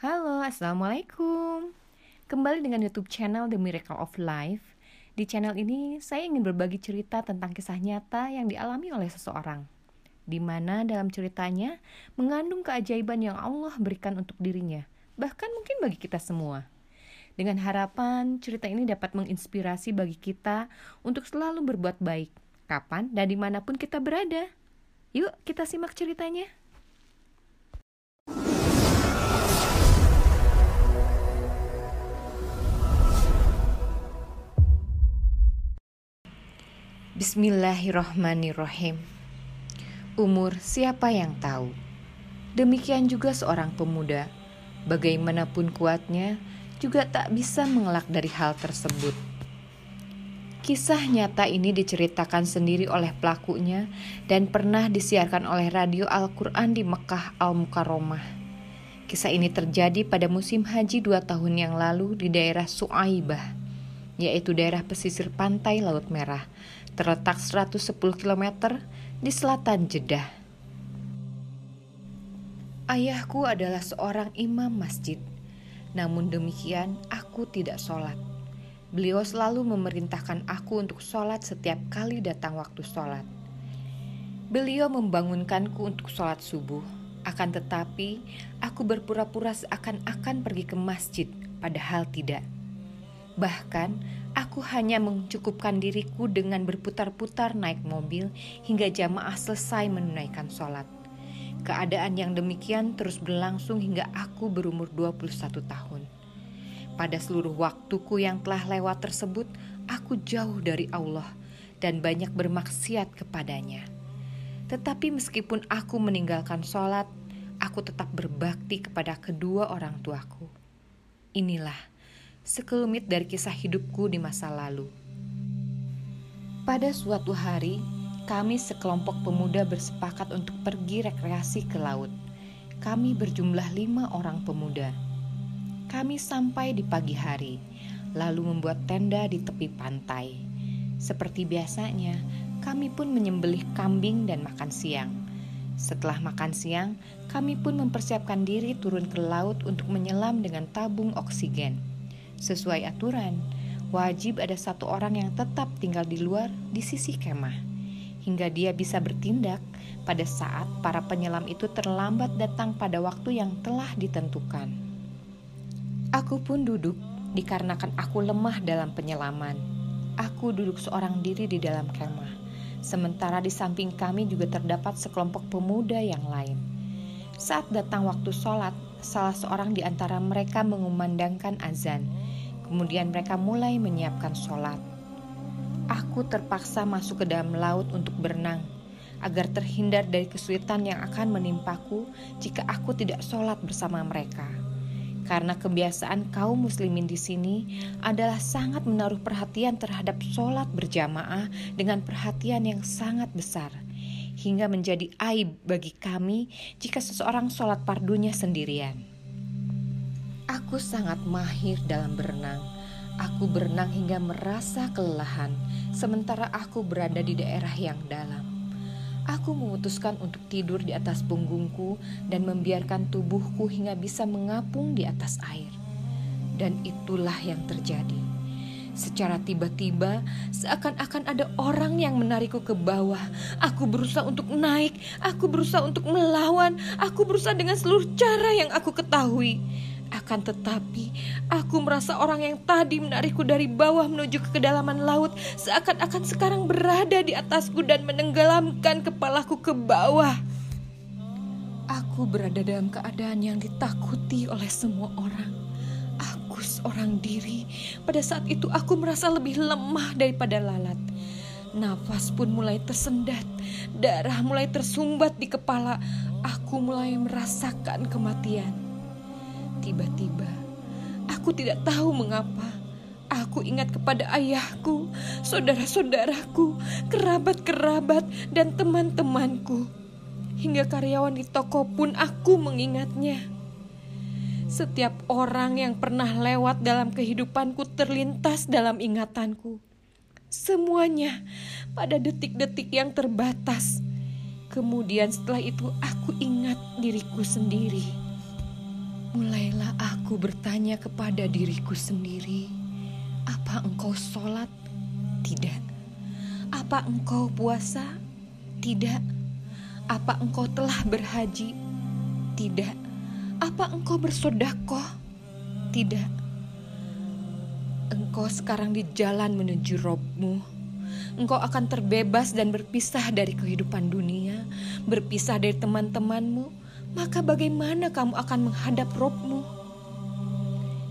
Halo, Assalamualaikum Kembali dengan YouTube channel The Miracle of Life Di channel ini, saya ingin berbagi cerita tentang kisah nyata yang dialami oleh seseorang di mana dalam ceritanya mengandung keajaiban yang Allah berikan untuk dirinya, bahkan mungkin bagi kita semua. Dengan harapan cerita ini dapat menginspirasi bagi kita untuk selalu berbuat baik, kapan dan di mana pun kita berada. Yuk kita simak ceritanya. Bismillahirrohmanirrohim Umur siapa yang tahu? Demikian juga seorang pemuda. Bagaimanapun kuatnya Juga tak bisa mengelak dari hal tersebut. Kisah nyata ini diceritakan sendiri oleh pelakunya Dan pernah disiarkan oleh radio Al-Quran di Mekah Al-Mukaromah Kisah ini terjadi pada musim haji dua tahun yang lalu di daerah Su'aibah yaitu daerah pesisir pantai Laut Merah, terletak 110 km di selatan Jeddah. Ayahku adalah seorang imam masjid, namun demikian aku tidak sholat. Beliau selalu memerintahkan aku untuk sholat setiap kali datang waktu sholat. Beliau membangunkanku untuk sholat subuh, akan tetapi aku berpura-pura seakan-akan pergi ke masjid, padahal tidak. Bahkan, aku hanya mencukupkan diriku dengan berputar-putar naik mobil hingga jamaah selesai menunaikan sholat. Keadaan yang demikian terus berlangsung hingga aku berumur 21 tahun. Pada seluruh waktuku yang telah lewat tersebut, aku jauh dari Allah dan banyak bermaksiat kepadanya. Tetapi meskipun aku meninggalkan sholat, aku tetap berbakti kepada kedua orang tuaku. Inilah sekelumit dari kisah hidupku di masa lalu. Pada suatu hari, kami sekelompok pemuda bersepakat untuk pergi rekreasi ke laut. Kami berjumlah lima orang pemuda. Kami sampai di pagi hari, lalu membuat tenda di tepi pantai. Seperti biasanya, kami pun menyembelih kambing dan makan siang. Setelah makan siang, kami pun mempersiapkan diri turun ke laut untuk menyelam dengan tabung oksigen. Sesuai aturan, wajib ada satu orang yang tetap tinggal di luar di sisi kemah, hingga dia bisa bertindak pada saat para penyelam itu terlambat datang pada waktu yang telah ditentukan. Aku pun duduk dikarenakan aku lemah dalam penyelaman. Aku duduk seorang diri di dalam kemah, sementara di samping kami juga terdapat sekelompok pemuda yang lain. Saat datang waktu sholat, salah seorang di antara mereka mengumandangkan azan Kemudian mereka mulai menyiapkan sholat. Aku terpaksa masuk ke dalam laut untuk berenang agar terhindar dari kesulitan yang akan menimpaku jika aku tidak sholat bersama mereka. Karena kebiasaan kaum muslimin di sini adalah sangat menaruh perhatian terhadap sholat berjamaah dengan perhatian yang sangat besar, hingga menjadi aib bagi kami jika seseorang sholat pardunya sendirian. Aku sangat mahir dalam berenang. Aku berenang hingga merasa kelelahan, sementara aku berada di daerah yang dalam. Aku memutuskan untuk tidur di atas punggungku dan membiarkan tubuhku hingga bisa mengapung di atas air. Dan itulah yang terjadi. Secara tiba-tiba, seakan-akan ada orang yang menarikku ke bawah. Aku berusaha untuk naik, aku berusaha untuk melawan, aku berusaha dengan seluruh cara yang aku ketahui. Akan tetapi, aku merasa orang yang tadi menarikku dari bawah menuju ke kedalaman laut seakan-akan sekarang berada di atasku dan menenggelamkan kepalaku ke bawah. Aku berada dalam keadaan yang ditakuti oleh semua orang. Aku seorang diri. Pada saat itu aku merasa lebih lemah daripada lalat. Nafas pun mulai tersendat, darah mulai tersumbat di kepala. Aku mulai merasakan kematian. Tiba-tiba, aku tidak tahu mengapa. Aku ingat kepada ayahku, saudara-saudaraku, kerabat-kerabat, dan teman-temanku. Hingga karyawan di toko pun aku mengingatnya. Setiap orang yang pernah lewat dalam kehidupanku terlintas dalam ingatanku. Semuanya pada detik-detik yang terbatas. Kemudian setelah itu aku ingat diriku sendiri mulailah Aku bertanya kepada diriku sendiri, apa engkau sholat? Tidak. Apa engkau puasa? Tidak. Apa engkau telah berhaji? Tidak. Apa engkau bersodakoh? Tidak. Engkau sekarang di jalan menuju robmu. Engkau akan terbebas dan berpisah dari kehidupan dunia, berpisah dari teman-temanmu. Maka bagaimana kamu akan menghadap robmu?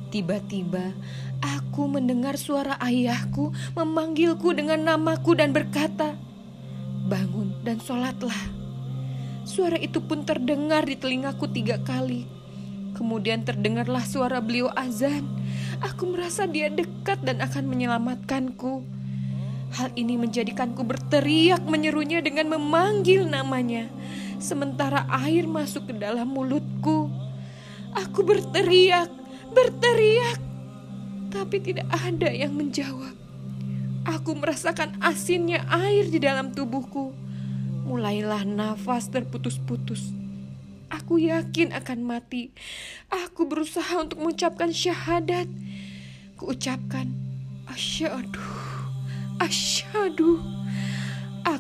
Tiba-tiba aku mendengar suara ayahku memanggilku dengan namaku dan berkata, "Bangun dan sholatlah." Suara itu pun terdengar di telingaku tiga kali. Kemudian terdengarlah suara beliau azan. Aku merasa dia dekat dan akan menyelamatkanku. Hal ini menjadikanku berteriak menyerunya dengan memanggil namanya. Sementara air masuk ke dalam mulutku. Aku berteriak, berteriak, tapi tidak ada yang menjawab. Aku merasakan asinnya air di dalam tubuhku. Mulailah nafas terputus-putus. Aku yakin akan mati. Aku berusaha untuk mengucapkan syahadat. Kuucapkan, asyadu, asyadu.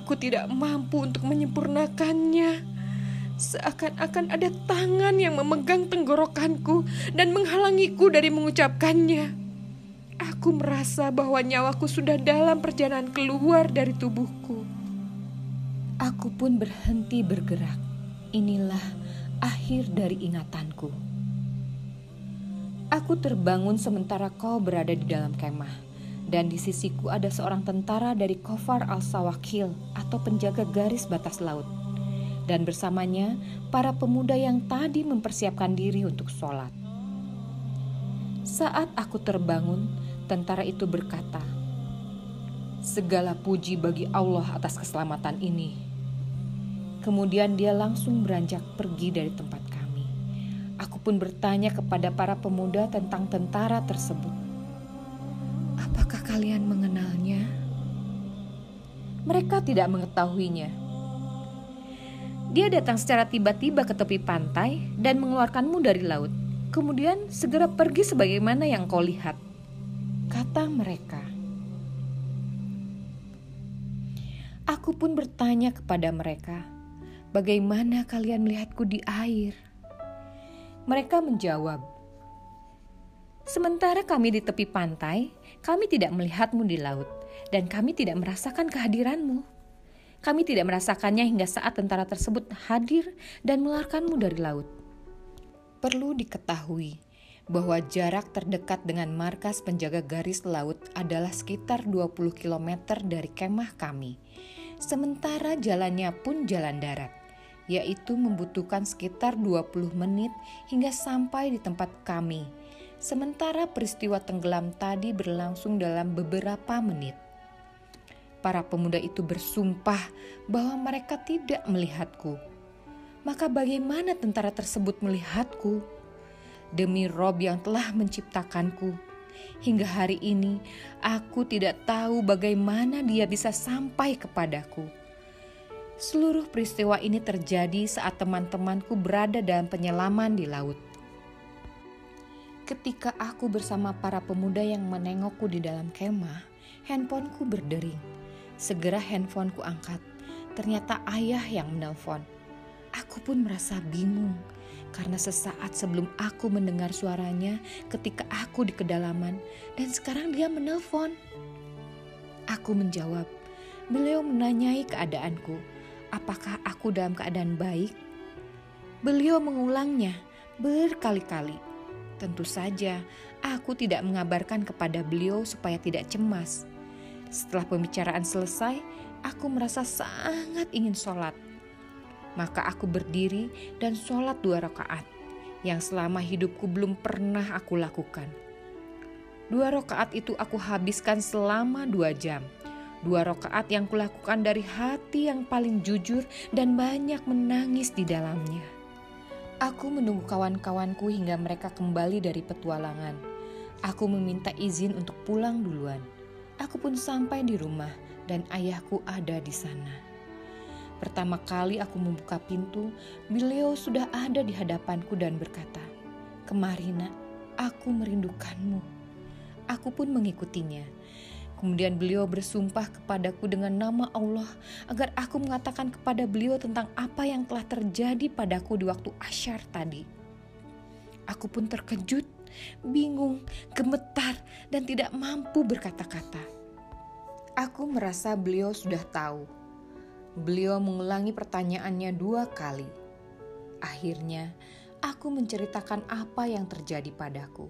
Aku tidak mampu untuk menyempurnakannya. Seakan-akan ada tangan yang memegang tenggorokanku dan menghalangiku dari mengucapkannya. Aku merasa bahwa nyawaku sudah dalam perjalanan keluar dari tubuhku. Aku pun berhenti bergerak. Inilah akhir dari ingatanku. Aku terbangun sementara kau berada di dalam kemah, dan di sisiku ada seorang tentara dari Kofar al-Sawakil atau penjaga garis batas laut dan bersamanya para pemuda yang tadi mempersiapkan diri untuk sholat. Saat aku terbangun, tentara itu berkata, "Segala puji bagi Allah atas keselamatan ini." Kemudian dia langsung beranjak pergi dari tempat kami. Aku pun bertanya kepada para pemuda tentang tentara tersebut. "Apakah kalian mengenalnya?" Mereka tidak mengetahuinya dia datang secara tiba-tiba ke tepi pantai dan mengeluarkanmu dari laut. Kemudian segera pergi sebagaimana yang kau lihat. Kata mereka. Aku pun bertanya kepada mereka, "Bagaimana kalian melihatku di air?" Mereka menjawab, "Sementara kami di tepi pantai, kami tidak melihatmu di laut, dan kami tidak merasakan kehadiranmu." Kami tidak merasakannya hingga saat tentara tersebut hadir dan mengeluarkanmu dari laut. Perlu diketahui bahwa jarak terdekat dengan markas penjaga garis laut adalah sekitar 20 km dari kemah kami. Sementara jalannya pun jalan darat, yaitu membutuhkan sekitar 20 menit hingga sampai di tempat kami. Sementara peristiwa tenggelam tadi berlangsung dalam beberapa menit. Para pemuda itu bersumpah bahwa mereka tidak melihatku. Maka bagaimana tentara tersebut melihatku? Demi Rob yang telah menciptakanku, hingga hari ini aku tidak tahu bagaimana dia bisa sampai kepadaku. Seluruh peristiwa ini terjadi saat teman-temanku berada dalam penyelaman di laut. Ketika aku bersama para pemuda yang menengokku di dalam kemah, handphoneku berdering. Segera handphoneku angkat. Ternyata ayah yang menelpon. Aku pun merasa bingung karena sesaat sebelum aku mendengar suaranya ketika aku di kedalaman dan sekarang dia menelpon. Aku menjawab. Beliau menanyai keadaanku. Apakah aku dalam keadaan baik? Beliau mengulangnya berkali-kali. Tentu saja, aku tidak mengabarkan kepada beliau supaya tidak cemas. Setelah pembicaraan selesai, aku merasa sangat ingin sholat. Maka aku berdiri dan sholat dua rakaat yang selama hidupku belum pernah aku lakukan. Dua rakaat itu aku habiskan selama dua jam. Dua rakaat yang kulakukan dari hati yang paling jujur dan banyak menangis di dalamnya. Aku menunggu kawan-kawanku hingga mereka kembali dari petualangan. Aku meminta izin untuk pulang duluan. Aku pun sampai di rumah dan ayahku ada di sana. Pertama kali aku membuka pintu, beliau sudah ada di hadapanku dan berkata, "Kemari, Nak, aku merindukanmu. Aku pun mengikutinya. Kemudian beliau bersumpah kepadaku dengan nama Allah agar aku mengatakan kepada beliau tentang apa yang telah terjadi padaku di waktu asyar tadi. Aku pun terkejut, bingung, gemetar, dan tidak mampu berkata-kata. Aku merasa beliau sudah tahu. Beliau mengulangi pertanyaannya dua kali. Akhirnya, aku menceritakan apa yang terjadi padaku.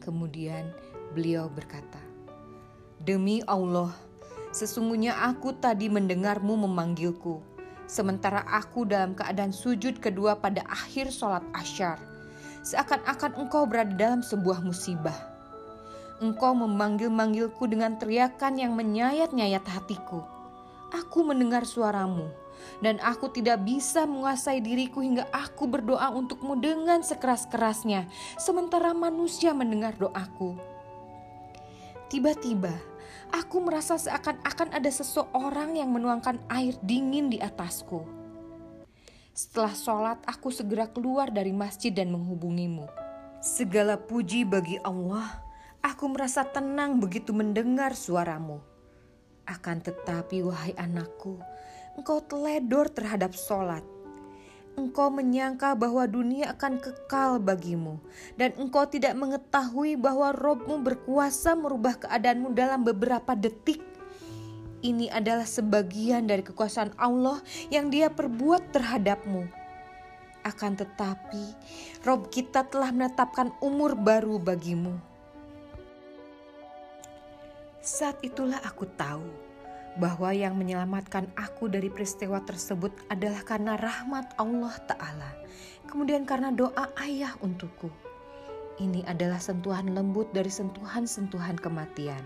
Kemudian beliau berkata, Demi Allah, sesungguhnya aku tadi mendengarmu memanggilku, sementara aku dalam keadaan sujud kedua pada akhir sholat asyar, seakan-akan engkau berada dalam sebuah musibah. Engkau memanggil-manggilku dengan teriakan yang menyayat-nyayat hatiku. Aku mendengar suaramu, dan aku tidak bisa menguasai diriku hingga aku berdoa untukmu dengan sekeras-kerasnya, sementara manusia mendengar doaku. Tiba-tiba, aku merasa seakan-akan ada seseorang yang menuangkan air dingin di atasku. Setelah sholat, aku segera keluar dari masjid dan menghubungimu. Segala puji bagi Allah, aku merasa tenang begitu mendengar suaramu. Akan tetapi, wahai anakku, engkau teledor terhadap sholat engkau menyangka bahwa dunia akan kekal bagimu, dan engkau tidak mengetahui bahwa Robmu berkuasa merubah keadaanmu dalam beberapa detik. Ini adalah sebagian dari kekuasaan Allah yang Dia perbuat terhadapmu. Akan tetapi, Rob kita telah menetapkan umur baru bagimu. Saat itulah aku tahu bahwa yang menyelamatkan aku dari peristiwa tersebut adalah karena rahmat Allah Ta'ala, kemudian karena doa ayah untukku. Ini adalah sentuhan lembut dari sentuhan-sentuhan kematian.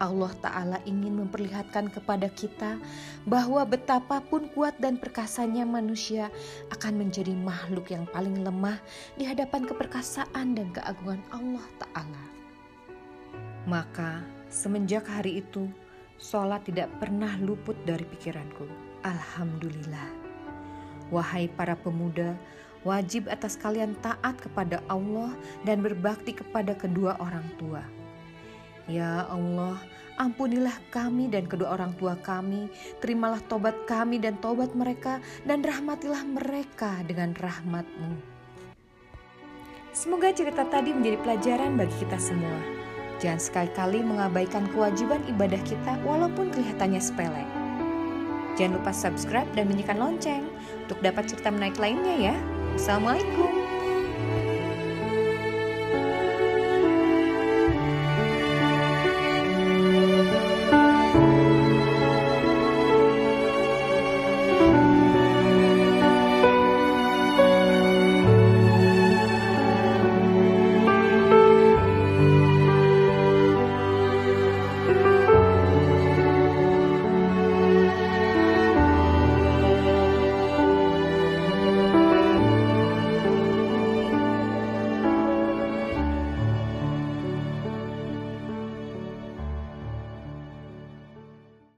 Allah Ta'ala ingin memperlihatkan kepada kita bahwa betapapun kuat dan perkasanya manusia akan menjadi makhluk yang paling lemah di hadapan keperkasaan dan keagungan Allah Ta'ala. Maka semenjak hari itu, Sholat tidak pernah luput dari pikiranku. Alhamdulillah. Wahai para pemuda, wajib atas kalian taat kepada Allah dan berbakti kepada kedua orang tua. Ya Allah, ampunilah kami dan kedua orang tua kami, terimalah tobat kami dan tobat mereka, dan rahmatilah mereka dengan rahmatmu. Semoga cerita tadi menjadi pelajaran bagi kita semua. Jangan sekali-kali mengabaikan kewajiban ibadah kita walaupun kelihatannya sepele. Jangan lupa subscribe dan bunyikan lonceng untuk dapat cerita menaik lainnya ya. Assalamualaikum.